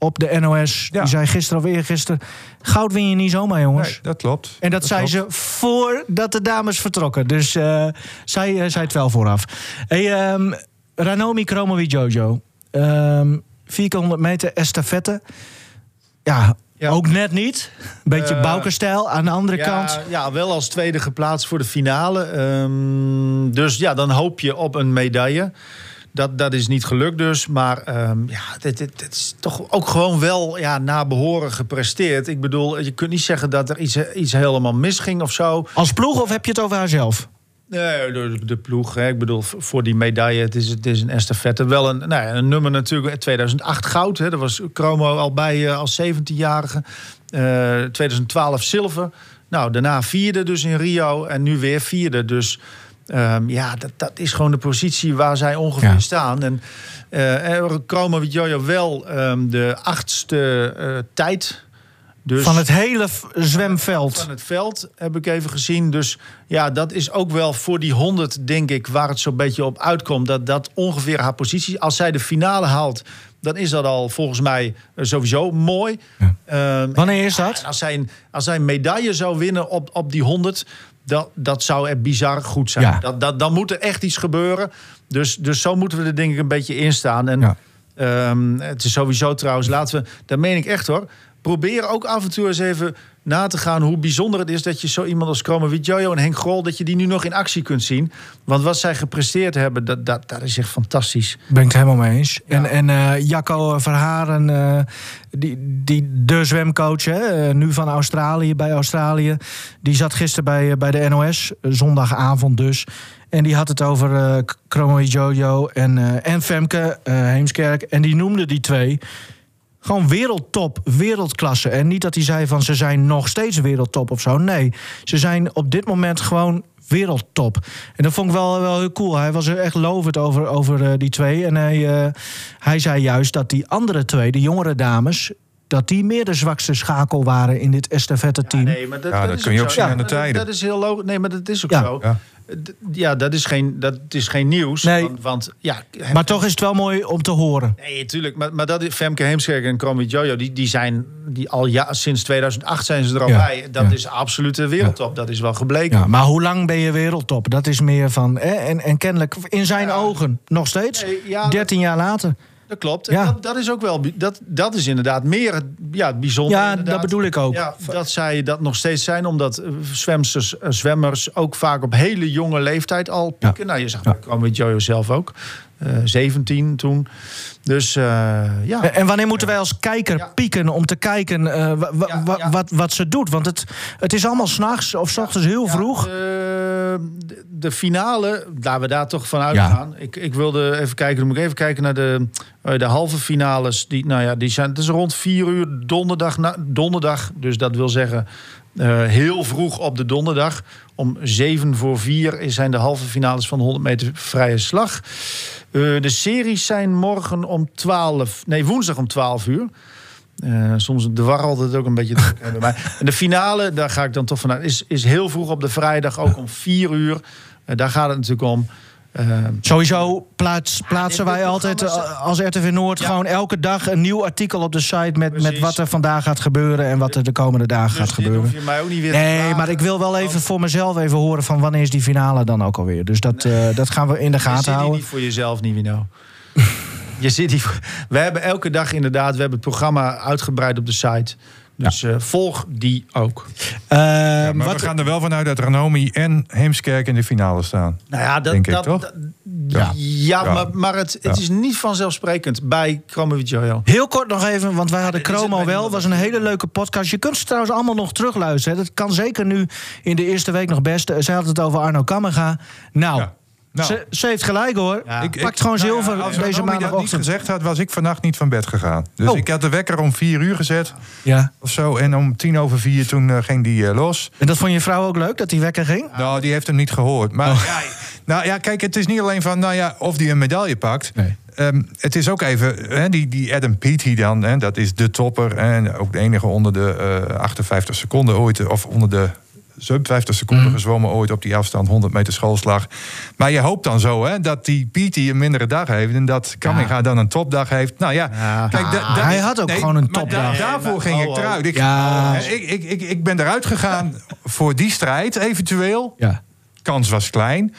op de NOS. Ja. Die zei gisteren of eergisteren... goud win je niet zomaar, jongens. Nee, dat klopt. En dat, zei klopt. ze voordat de dames vertrokken. Dus eh, zij eh, zei het wel vooraf. Hey, ehm, Ranomi Kromowi Jojo. Ehm 400 meter estafette. Ja, Ja. ook net niet. Beetje Eh, Boukenstijl. Aan de andere ja, kant... Ja, wel als tweede geplaatst voor de finale. Ehm, dus ja, dan hoop je op een medaille. Dat, dat is niet gelukt dus. Maar ehm, ja, dit, dit, dit is toch ook gewoon wel ja, na behoren gepresteerd. Ik bedoel, je kunt niet zeggen dat er iets, iets helemaal misging of zo. Als ploeg of heb je het over haarzelf? Nee, de, de ploeg. Hè. Ik bedoel, voor die medaille, het is, het is een estafette. Wel een, nou ja, een nummer natuurlijk, 2008 goud. Hè. Daar was Chromo al bij eh, als 17-jarige. Eh, 2012 zilver. Nou, daarna vierde dus in Rio en nu weer vierde. Dus ehm, ja, dat, dat is gewoon de positie waar zij ongeveer Ja. staan. En eh Chromo Jojo wel ehm, de achtste eh, tijd. Dus Van het hele zwemveld. van het veld heb ik even gezien. Dus ja, dat is ook wel voor die 100, denk ik, waar het zo'n beetje op uitkomt. Dat dat ongeveer haar positie. Als zij de finale haalt, dan is dat al volgens mij eh, sowieso mooi. Ehm, Wanneer is dat? als zij, een, als zij een medaille zou winnen op, op die 100, dat, dat zou er bizar goed zijn. Ja. Dat, dat, dan moet er echt iets gebeuren. Dus, dus zo moeten we er denk ik een beetje in staan. En Ja. Ehm, het is sowieso trouwens, laten we, dat meen ik echt hoor. Probeer ook af en toe eens even na te gaan hoe bijzonder het is dat je zo iemand als Chroma Jojo en Henk Grol, dat je die nu nog in actie kunt zien. Want wat zij gepresteerd hebben, dat, dat, dat is echt fantastisch. Ben ik het helemaal mee eens. Ja. En, en eh, Jacco Verharen, eh, die, die, de zwemcoach, hè, eh, nu van Australië, bij Australië. Die zat gisteren bij, bij de NOS, zondagavond dus. En die had het over eh Chromo Jojo en, en Femke Heemskerk. En die noemde die twee gewoon wereldtop, wereldklasse. En niet dat hij zei van ze zijn nog steeds wereldtop of zo. Nee, ze zijn op dit moment gewoon wereldtop. En dat vond ik wel, wel heel cool. Hij was er echt lovend over, over eh, die twee. En hij, eh, hij zei juist dat die andere twee, de jongere dames... dat die meer de zwakste schakel waren in dit estafette-team. Nee, maar dat, Ja, kun je ook zo. zien aan de tijden. Dat is heel logisch. Nee, maar dat is ook Ja. zo. Ja. Dat is geen, dat is geen nieuws. Nee. Want, want ja, Maar toch is het wel mooi om te horen. Nee, natuurlijk. Maar, maar dat is Femke Heemskerk en Kromi Jojo, die, die zijn die al ja, sinds 2008 zijn ze er al Ja. bij. Dat Ja. is absolute wereldtop. Dat is wel gebleken. Ja, maar hoe lang ben je wereldtop? Dat is meer van. Hè? En, en kennelijk in zijn ogen nog steeds. Nee, ja, dat- 13 jaar later. Dat klopt. Ja. Dat, dat is ook wel. Dat, dat is inderdaad meer het, ja, het bijzonder. Ja, inderdaad. dat bedoel ik ook. Ja, dat zij dat nog steeds zijn, omdat eh, zwemsters, eh, zwemmers ook vaak op hele jonge leeftijd al pieken. Nou, je zag dat kwam met Jojo zelf ook. Eh 17 toen. Dus eh, ja. En- wanneer moeten wij als kijker Ja. pieken om te kijken eh, Ja, ja. Wat, wat ze doet? Want het, het is allemaal s'nachts of s ochtends heel Ja, vroeg. eh, de, de finale, laten we daar toch van Ja. uitgaan. Ik, ik wilde even kijken, dan moet ik even kijken naar de, eh, de halve finales. Die, nou ja, die zijn, het is rond vier uur donderdag, na, donderdag. Dus dat wil zeggen eh, heel vroeg op de donderdag. Om zeven voor vier zijn de halve finales van de 100 meter vrije slag. Eh, de series zijn morgen om 12, nee woensdag om 12 uur. Eh, soms de war altijd ook een beetje druk. *laughs* Maar en de finale, daar ga ik dan toch vanuit, is, is heel vroeg op de vrijdag, ook om 4 uur. Eh, daar gaat het natuurlijk om. Eh, Sowieso plaats, plaatsen wij altijd eh, als RTV Noord Ja. gewoon elke dag een nieuw artikel op de site met, met wat er vandaag gaat gebeuren en wat er de komende dagen dus gaat gebeuren. hoef je mij ook niet weer te Nee, vragen. maar ik wil wel even voor mezelf even horen van wanneer is die finale dan ook alweer. Dus dat, eh, dat gaan we in de Je zit gaten hier houden. niet voor jezelf, Nivino. *laughs* je zit hier voor... We hebben elke dag inderdaad, we hebben het programma uitgebreid op de site. Dus eh, volg die ook. Eh, Maar wat, we gaan er wel vanuit dat Ranomi en Heemskerk in de finale staan. Nou ja, dat, Denk ik, dat, toch? dat- Ja. ja, Ja. maar, maar het, het Ja. is niet vanzelfsprekend bij Kromovic Jojo. Heel kort nog even, want wij hadden Chromo wel. was een hele leuke podcast. Je kunt ze trouwens allemaal nog terugluisteren. Dat kan zeker nu in de eerste week nog best. Zij had het over Arno Kammerga. Nou, Ja. Nou. Ze, ze heeft gelijk hoor. Ja. Ik- Pakt gewoon nou ja, zilver als deze Ranomi dat niet maandagochtend. gezegd had, was ik vannacht niet van bed gegaan. Dus Oh. ik had de wekker om vier uur gezet Ja. of zo. En om tien over vier toen eh, ging die eh, los. En dat vond je vrouw ook leuk, dat die wekker ging? Nou, die heeft hem niet gehoord. Maar Oh. ja, nou ja, kijk, het is niet alleen van nou ja, of die een medaille pakt. Nee. Ehm, het is ook even, hè, die, die Adam Peaty dan, hè, dat is de topper. En ook de enige onder de eh 58 seconden ooit, of onder de sub 50 seconden Mhm. gezwommen ooit op die afstand, 100 meter schoolslag. Maar je hoopt dan zo hè, dat die Peaty een mindere dag heeft en dat Kamminga dan een topdag heeft. Nou ja, Ja. kijk, da- da- hij had ook gewoon een maar topdag. da- daarvoor ging maar- ik oh, oh. eruit. Ik, Ja. ik, ik, ik, ik ben eruit gegaan *laughs* voor die strijd, eventueel Ja. kans was klein.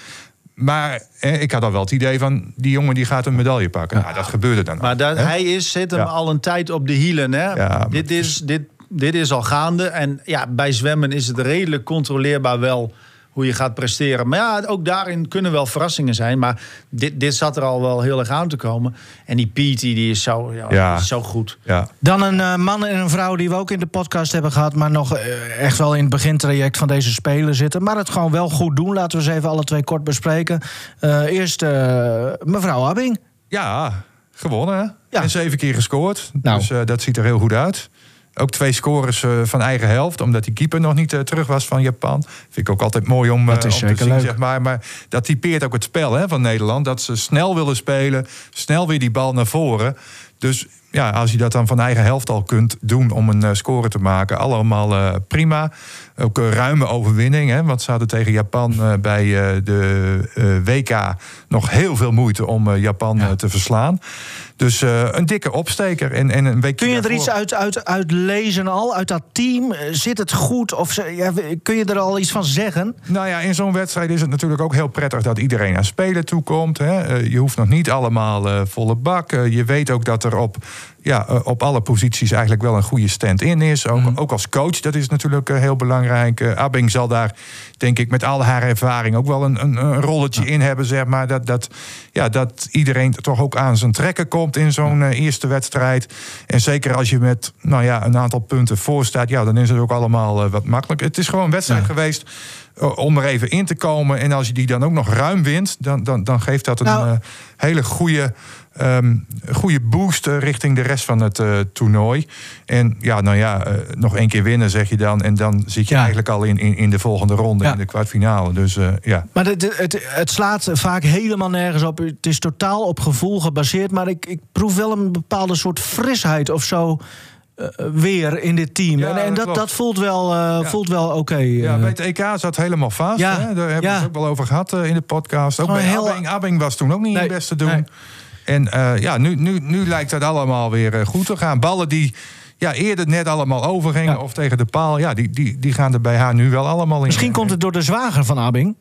Maar eh, ik had al wel het idee van... die jongen die gaat een medaille pakken. Nou, dat gebeurde dan Maar ook, dat, hij is, zit hem Ja. al een tijd op de hielen. Hè? Ja, dit, is, dit, dit is al gaande. En ja, bij zwemmen is het redelijk controleerbaar wel hoe je gaat presteren. Maar ja, ook daarin kunnen wel verrassingen zijn. Maar dit, dit zat er al wel heel erg aan te komen. En die Petey, die is zo, ja, Ja. die is zo goed. Ja. Dan een eh, man en een vrouw die we ook in de podcast hebben gehad... maar nog eh, echt wel in het begintraject van deze Spelen zitten. Maar het gewoon wel goed doen. Laten we ze even alle twee kort bespreken. Eh, eerst eh, mevrouw Abbing. ja, gewonnen. Ja. En zeven keer gescoord. Nou. Dus eh, dat ziet er heel goed uit. Ook twee scores eh, van eigen helft. Omdat die keeper nog niet eh, terug was van Japan. Vind ik ook altijd mooi om, Dat eh, is om te zeker zien. leuk. Zeg maar. maar dat typeert ook het spel hè, van Nederland. Dat ze snel willen spelen. Snel weer die bal naar voren. Dus ja, als je dat dan van eigen helft al kunt doen om een score te maken, allemaal prima. Ook een ruime overwinning, hè, want ze hadden tegen Japan bij de WK nog heel veel moeite om Japan te verslaan. Dus eh, een dikke opsteker. En, en een weekje Kun je er iets uit, uit, uit lezen al, uit dat team? Eh, Zit het goed? Of ze- ja, kun je er al iets van zeggen? Nou ja, in zo'n wedstrijd is het natuurlijk ook heel prettig dat iedereen aan spelen toekomt. Hè. Eh, Je hoeft nog niet allemaal volle bak. Je weet ook dat er op, ja, eh, op alle posities eigenlijk wel een goede stand-in is. Ook, ook als coach, dat is natuurlijk eh, heel belangrijk. Eh, Abing zal daar, denk ik, met al haar ervaring ook wel een, een, een rolletje in hebben. Zeg maar. dat, dat, ja, dat iedereen toch ook aan zijn trekken komt in zo'n eerste wedstrijd. En zeker als je met nou ja, een aantal punten voor staat, ja, dan is het ook allemaal wat makkelijker. Het is gewoon een wedstrijd geweest om er even in te komen. En als je die dan ook nog ruim wint, dan, dan, dan geeft dat een Nou. hele goede, ehm, goede boost richting de rest van het eh, toernooi. En ja, nou ja, eh, nog één keer winnen zeg je dan. En dan zit je Ja. eigenlijk al in, in, in de volgende ronde, Ja. in de kwartfinale. Dus eh, ja. Maar het, het, het slaat vaak helemaal nergens op. Het is totaal op gevoel gebaseerd. Maar ik, ik proef wel een bepaalde soort frisheid of zo. weer in dit team. Ja, en, en dat, dat voelt wel, voelt wel oké. Ja, bij het EK zat helemaal vast. Ja, Hè? Daar hebben we het ook wel over gehad eh, in de podcast. Ook Gewoon bij heel- Abbing. Abbing was toen ook niet Nee, het beste doen. nee. En eh, ja, nu, nu, nu lijkt dat allemaal weer eh, goed te gaan. Ballen die ja, eerder net allemaal overgingen Ja. of tegen de paal... Ja, die, die, die gaan er bij haar nu wel allemaal in. Misschien komt het door de zwager van Abing.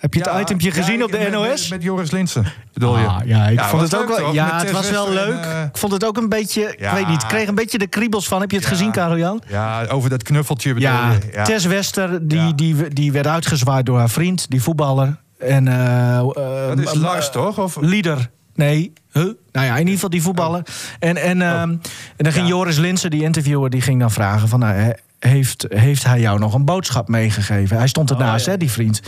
Heb je Ja, het itempje gezien op de met- NOS? Met, met Joris Linsen, bedoel je? Ah, ja, ik vond het ook wel. Ja, het was wel leuk. en, eh, ik vond het ook een beetje. Ik weet niet. Ik kreeg een beetje de kriebels van. Heb je het gezien, Karel-Jan? Ja, over dat knuffeltje bedoel je? Ja. Tess Wester, die, die, die werd uitgezwaaid door haar vriend, die voetballer. En, Dat is Lars, toch? Of, Lieder. Nee, huh? Nou ja, in ieder geval die voetballer. En, en, ehm, en dan ging Oh. Ja. Joris Linsen, die interviewer, die ging dan vragen van... Nou, he- heeft, heeft hij jou nog een boodschap meegegeven? Hij stond ernaast, ja. hè, die vriend.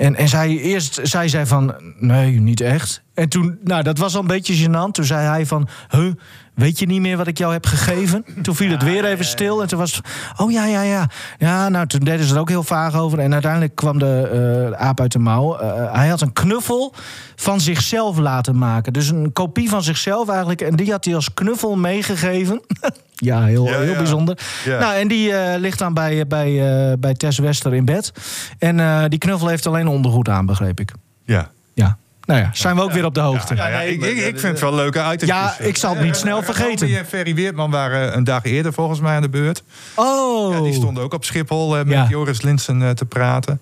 En, en zij, eerst zei zij van, nee, niet echt. En toen, nou, dat was al een beetje gênant. Toen zei hij van, huh, weet je niet meer wat ik jou heb gegeven? Toen viel het weer even stil. En toen was, oh ja, ja, ja. Ja, nou, toen deden ze er ook heel vaag over. En uiteindelijk kwam de eh, aap uit de mouw. Eh, hij had een knuffel van zichzelf laten maken. Dus een kopie van zichzelf eigenlijk. En die had hij als knuffel meegegeven. *laughs* ja, heel, Ja, heel ja. bijzonder. Ja. Nou, en die eh, ligt dan bij, bij, eh, bij Tess Wester in bed. En eh, die knuffel heeft alleen ondergoed aan, begreep ik. ja. Ja. Nou ja, zijn we ook weer op de hoogte. Ja, Ja, ja, nee, ik, ik, ik vind het wel leuke items. ik zal het niet snel vergeten. Romy en Ferry Weertman waren een dag eerder volgens mij aan de beurt. Oh, Ja, die stonden ook op Schiphol eh, met Ja. Joris Linsen eh, te praten.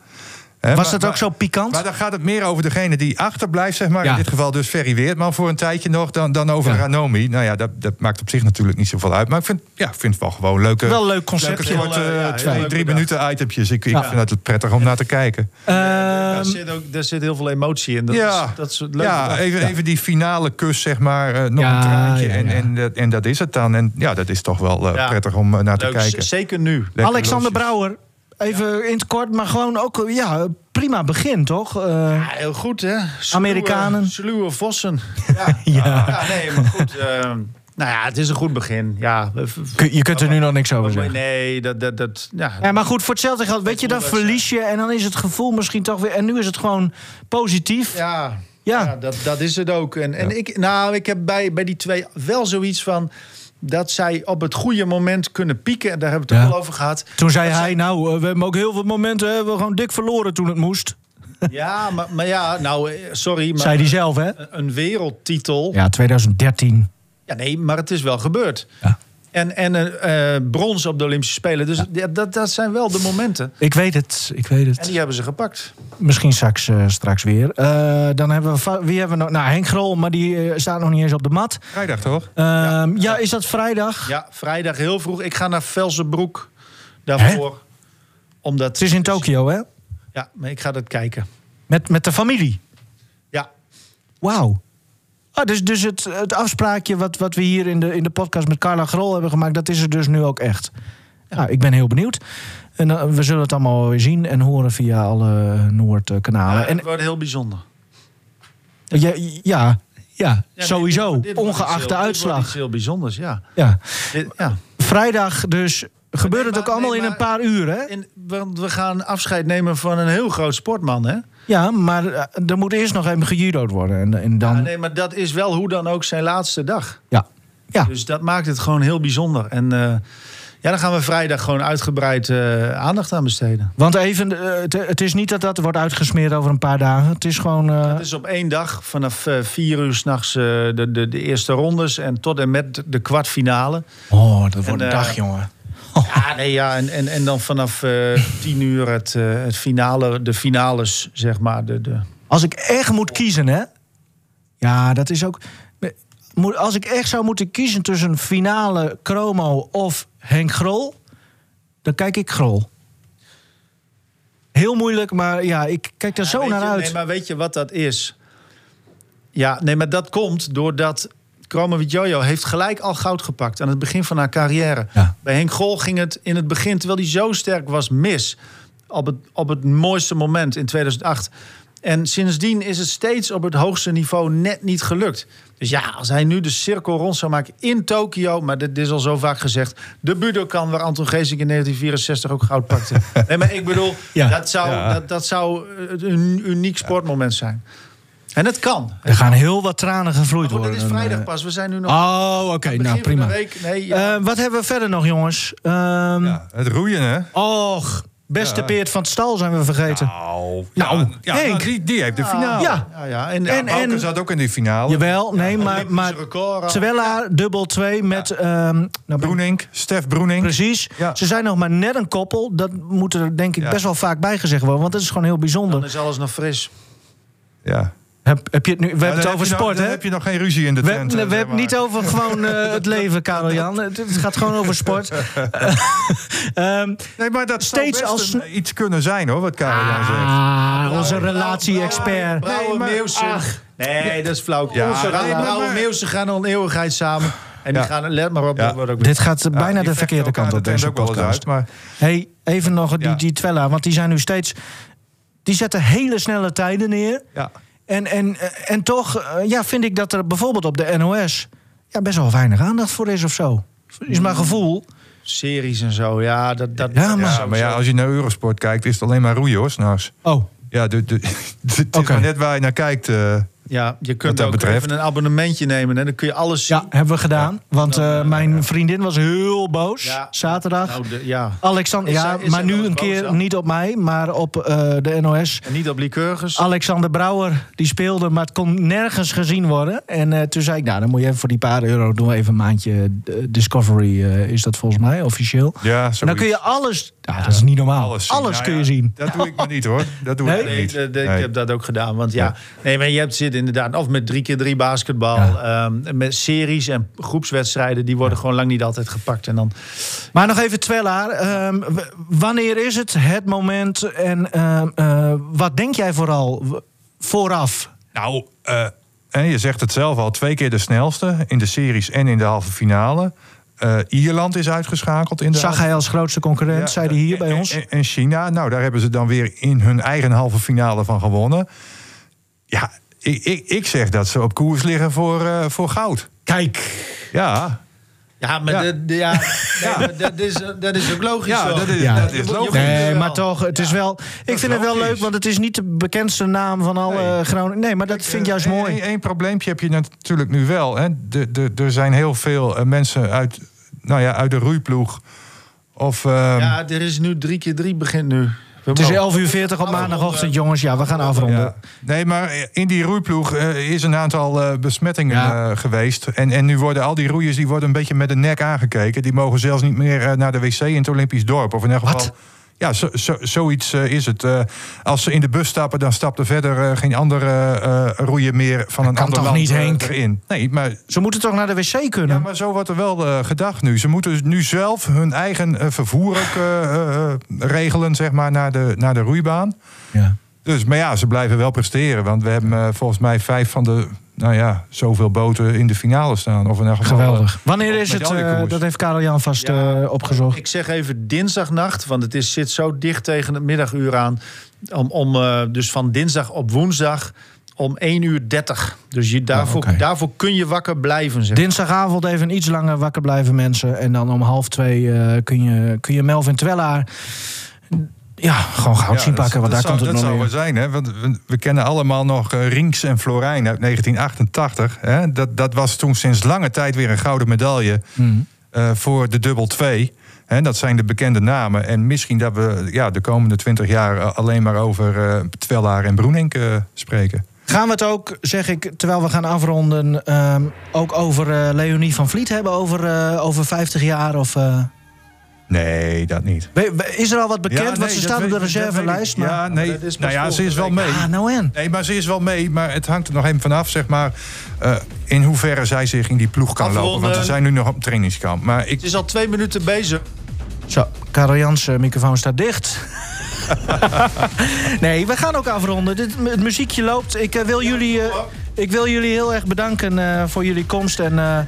Was maar- dat ook maar- zo pikant? Maar dan gaat het meer over degene die achterblijft, zeg maar. Ja. In dit geval dus Ferry Weertman voor een tijdje nog, dan, dan over Ja. Ranomi. Nou ja, dat, dat maakt op zich natuurlijk niet zoveel uit. Maar ik vind, ja, vind het wel gewoon leuke... Wel leuk Leuke conceptje. soort, eh, Heel, eh, ja, twee, drie bedacht. minuten itempjes. Ik, ik vind het prettig om naar te kijken. daar, Ehm, zit ook, daar zit heel veel emotie in. Dat ja, is, dat is leuk. ja, even, even die finale kus, zeg maar. eh, nog Ja, een traantje. ja, En, ja. en, dat- en dat is het dan. En ja, dat is toch wel Ja. prettig om naar te kijken. z- Zeker nu. Lekker Alexander losjes. Brouwer. Even in het kort, maar gewoon ook ja, prima begin, toch? Eh, Ja, heel goed, hè? Sluwe- Amerikanen. Sluwe vossen. *laughs* Ja, ja. nee, maar goed. eh, nou ja, het is een goed begin. Ja, je kunt er nu nog niks over zeggen. nee, dat... dat, dat ja. Ja, maar goed, voor hetzelfde geld, weet je, dan verlies je... en dan is het gevoel misschien toch weer... en nu is het gewoon positief. Ja, Ja. ja. dat, dat is het ook. En, en ik, nou, ik heb bij, bij die twee wel zoiets van... dat zij op het goede moment kunnen pieken. En daar hebben we het Ja. ook al over gehad. Toen zei hij, nou, eh, we hebben ook heel veel momenten... hè, we gewoon dik verloren toen het moest. Ja, maar, maar ja, nou, eh, sorry, maar Zei hij zelf, hè? een- een wereldtitel... Ja, 2013. Ja, nee, maar het is wel gebeurd. Ja. En, en eh, eh, brons op de Olympische Spelen. Dus ja, dat, dat zijn wel de momenten. Ik weet het, ik weet En het. die hebben ze gepakt. Misschien straks, eh, straks weer. Eh, dan hebben we... Wie hebben we nog? Nou, Henk Grol, maar die staat nog niet eens op de mat. Vrijdag toch? Ehm, ja, is dat vrijdag? Ja, vrijdag heel vroeg. Ik ga naar Velsenbroek daarvoor. Omdat, Het is in Tokio, hè? Ja, maar ik ga dat kijken. Met, met de familie. Ja, Wauw. Ah, dus dus het, het afspraakje wat, wat we hier in de, in de podcast met Carla Grol hebben gemaakt, dat is er dus nu ook echt. Nou, ik ben heel benieuwd. En eh, we zullen het allemaal weer zien en horen via alle Noord-kanalen. Ja, en het wordt heel bijzonder. ja, ja, ja, Ja, sowieso. dit dit ongeacht de dit uitslag. iets heel bijzonders, ja. Ja. Dit- ja. Vrijdag dus. Gebeurt het maar- ook allemaal nee, in een paar uur, hè? Want we gaan afscheid nemen van een heel groot sportman, hè? Ja, maar eh, er moet eerst nog even gejudo'd worden. En, en dan... Ja, nee, maar dat is wel hoe dan ook zijn laatste dag. Ja. Ja. Dus dat maakt het gewoon heel bijzonder. En eh, ja, dan gaan we vrijdag gewoon uitgebreid eh, aandacht aan besteden. Want even, het, het is niet dat dat wordt uitgesmeerd over een paar dagen. Het is gewoon... Het is op één dag, vanaf vier uur s'nachts uh, de, de, de eerste rondes... en tot en met de kwartfinale. Oh, dat wordt En, een dag, jongen. *laughs* Ja, nee, ja en, en, en dan vanaf eh, tien uur het, eh, het finale, de finales, zeg maar. De, de... Als ik echt moet kiezen, hè? Ja, dat is ook. Als ik echt zou moeten kiezen tussen finale Chromo of Henk Grol, dan kijk ik Grol. Heel moeilijk, maar ja, ik kijk daar zo naar je, uit. Nee, maar weet je wat dat is? Ja, nee, maar dat komt doordat Kromowidjojo heeft gelijk al goud gepakt aan het begin van haar carrière. Ja. Bij Henk Grol ging het in het begin, terwijl hij zo sterk was, mis. Op het, op het mooiste moment in 2008. En sindsdien is het steeds op het hoogste niveau net niet gelukt. Dus ja, als hij nu de cirkel rond zou maken in Tokio... maar dit is al zo vaak gezegd... de Budokan waar Anton Geesink in 1964 ook goud pakte. *laughs* nee, maar ik bedoel, Ja. dat, zou, Ja. dat, dat zou een uniek sportmoment zijn. En het kan. Er gaan heel wat tranen gevloeid goed, worden. het is vrijdag pas. We zijn nu nog Oh, oké. Nou, prima. de week. Nee, ja. Eh, wat hebben we verder nog, jongens? Ehm Ja, het roeien, hè? Och, beste Ja. Peert van het stal zijn we vergeten. Nou, Nou, ja, Henk. nou, die, die heeft de finale. Ja. ja, ja. En, En- zat ook in die finale. Jawel, nee, maar, maar. Twella dubbel 2 met... ehm, nou, Broenink, Stef Broenink. Precies. Ja. Ze zijn nog maar net een koppel. Dat moet er denk ik Ja. best wel vaak bijgezegd worden. Want dat is gewoon heel bijzonder. dan is alles nog fris. Ja. Heb, heb je het nu, we hebben het over sport, dan hè? heb je nog geen ruzie in de We, tent. we eh, hebben het niet over gewoon eh, het *laughs* leven, Karel Jan. Het, het gaat gewoon over sport. *laughs* Ehm, Nee, maar dat Steeds zou best als- een- iets kunnen zijn, hoor, wat Karel Jan zegt. ah, onze relatie-expert. Nee, maar-. Nee, dat is flauw. Ja, Onze nee, maar- Brouwer maar- Meeuwsen gaan al een eeuwigheid samen. En die Ja. gaan, let maar op, Ja. dat wordt ook Dit gaat bijna de verkeerde kant op deze ook wel eens podcast. uit, maar Hey, even nog die, Ja. die Twella, want die zijn nu steeds... Die zetten hele snelle tijden neer. ja. En, en, en toch eh, ja, vind ik dat er bijvoorbeeld op de NOS... Ja, best wel weinig aandacht voor is of zo. Is mijn gevoel. series en zo. Ja, dat, dat, Ja, maar- Ja, maar ja, als je naar Eurosport kijkt, is het alleen maar roeien, hoor, s'nachts. Oh, Ja, de, de, *laughs* het is Oké. maar net waar je naar kijkt. eh, Ja, je kunt dat ook betreft. even een abonnementje nemen en dan kun je alles zien. ja, hebben we gedaan. Want Dan, eh, mijn vriendin was heel boos. Ja. Zaterdag. Nou, de- ja. Alexander, Is ja, maar nu een keer dan? niet op mij, maar op eh, de NOS. En niet op Lycurgus. Alexander Brouwer, die speelde, maar het kon nergens gezien worden. En eh, toen zei ik, nou, dan moet je even voor die paar euro doen we even een maandje eh, Discovery, eh, is dat volgens mij, officieel. ja, dan kun je alles, ja, dat is niet normaal, alles. Nou kun ja, je zien. Dat doe ik maar niet, hoor. Dat doe Nee? ik niet. Nee. ik heb dat ook gedaan. Want ja, nee, maar je hebt zit inderdaad of met drie keer drie basketbal. ehm, met series en groepswedstrijden. Die worden gewoon lang niet altijd gepakt. En dan, Maar nog even Twellaar, ehm, wanneer is het het moment en ehm, eh, wat denk jij vooral vooraf? Nou, eh, en je zegt het zelf al, twee keer de snelste in de series en in de halve finale. Eh, Ierland is uitgeschakeld in de Zag hij als grootste concurrent, Ja, zei hij hier bij ons. En, en China, nou daar hebben ze dan weer in hun eigen halve finale van gewonnen. Ja, ik, ik, ik zeg dat ze op koers liggen voor, eh, voor goud. Kijk, Ja, ja, maar Ja. dat- ja, *laughs* nee, dat, is, dat is ook logisch. ja dat is, Ja. dat is logisch. Nee, maar toch, het is wel. Ik vind het wel leuk, want het is niet de bekendste naam van alle Nee. Groningen. Nee, maar dat vind ik juist Eén- mooi. één probleempje heb je natuurlijk nu wel. Hè. De, de, er zijn heel veel eh, mensen uit, nou ja, uit de roeiploeg. Of, ehm, Ja, er is nu drie keer drie begint nu. Het is 11 uur 40 op maandagochtend, jongens. Ja, we gaan afronden. Ja. Nee, maar in die roeiploeg eh, is een aantal eh, besmettingen Ja. eh, geweest. En, en nu worden al die roeiers die worden een beetje met de nek aangekeken. Die mogen zelfs niet meer eh, naar de wc in het Olympisch dorp. Of in elk Wat? Ja, zo, zo, zoiets eh, is het. Eh, als ze in de bus stappen, dan stapt er verder eh, geen andere roeier meer van een ander land niet, Henk? erin. Nee, maar Ze moeten toch naar de wc kunnen? ja, maar zo wordt er wel gedacht nu. Ze moeten nu zelf hun eigen vervoer ook regelen, zeg maar, naar de, naar de roeibaan. Ja. Dus, maar ja, ze blijven wel presteren. Want we hebben volgens mij vijf van de, nou ja, zoveel boten in de finale staan. Of in elk geval, Geweldig. Wanneer is het? eh, dat heeft Karel Jan vast Ja, eh, opgezocht. Ik zeg even dinsdagnacht, want het is, zit zo dicht tegen het middaguur aan. Om, om, eh, dus van dinsdag op woensdag om 1 uur 30. Dus je, daarvoor, oké. daarvoor kun je wakker blijven. Zeg. Dinsdagavond even iets langer wakker blijven, mensen. En dan om half twee eh, kun, je, kun je Melvin Twellaar. Ja, gewoon goud Ja, zien dat- pakken, want dat daar komt zou, het dat nog zou wel zijn, hè? Want we, we kennen allemaal nog eh, Rinks en Florijn uit 1988. Hè? Dat, dat was toen sinds lange tijd weer een gouden medaille Mhm. eh, voor de dubbel 2. Hè, dat zijn de bekende namen. En misschien dat we ja, de komende 20 jaar eh, alleen maar over eh Twellaar en Broenink eh, spreken. Gaan we het ook, zeg ik, terwijl we gaan afronden... ehm, ook over eh, Leonie van Vliet hebben over, eh, over 50 jaar? Of, eh, Nee, dat niet. is er al wat bekend? Ja, want ze staat op de reservelijst. Maar... Ja, nee. nou ja, ze is wel mee. Ah, nou en? Nee, maar ze is wel mee. Maar het hangt er nog even vanaf, zeg maar. eh, in hoeverre zij zich in die ploeg kan Afronden. lopen. Want ze zijn nu nog op trainingskamp. Maar ik, Het is al twee minuten bezig. Zo, Karel Jans, eh, microfoon staat dicht. *laughs* nee, we gaan ook afronden. Dit, het muziekje loopt. Ik, eh, wil jullie, eh, ik wil jullie heel erg bedanken eh, voor jullie komst. En eh,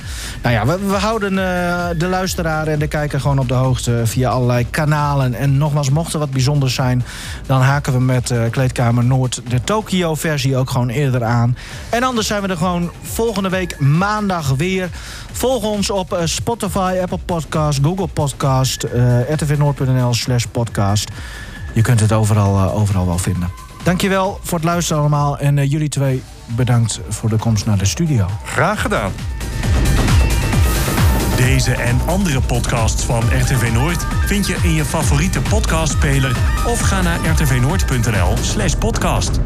nou ja, we, we houden eh, de luisteraar en de kijker gewoon op de hoogte via allerlei kanalen. En nogmaals, mocht er wat bijzonders zijn, dan haken we met Kleedkamer Noord de Tokio-versie ook gewoon eerder aan. En anders zijn we er gewoon volgende week maandag weer. Volg ons op Spotify, Apple Podcast, Google Podcast, rtvnoord.nl slash podcast. Je kunt het overal, overal wel vinden. Dankjewel voor het luisteren allemaal. En jullie twee bedankt voor de komst naar de studio. Graag gedaan. Deze en andere podcasts van RTV Noord vind je in je favoriete podcastspeler of ga naar rtvnoord.nl/podcast.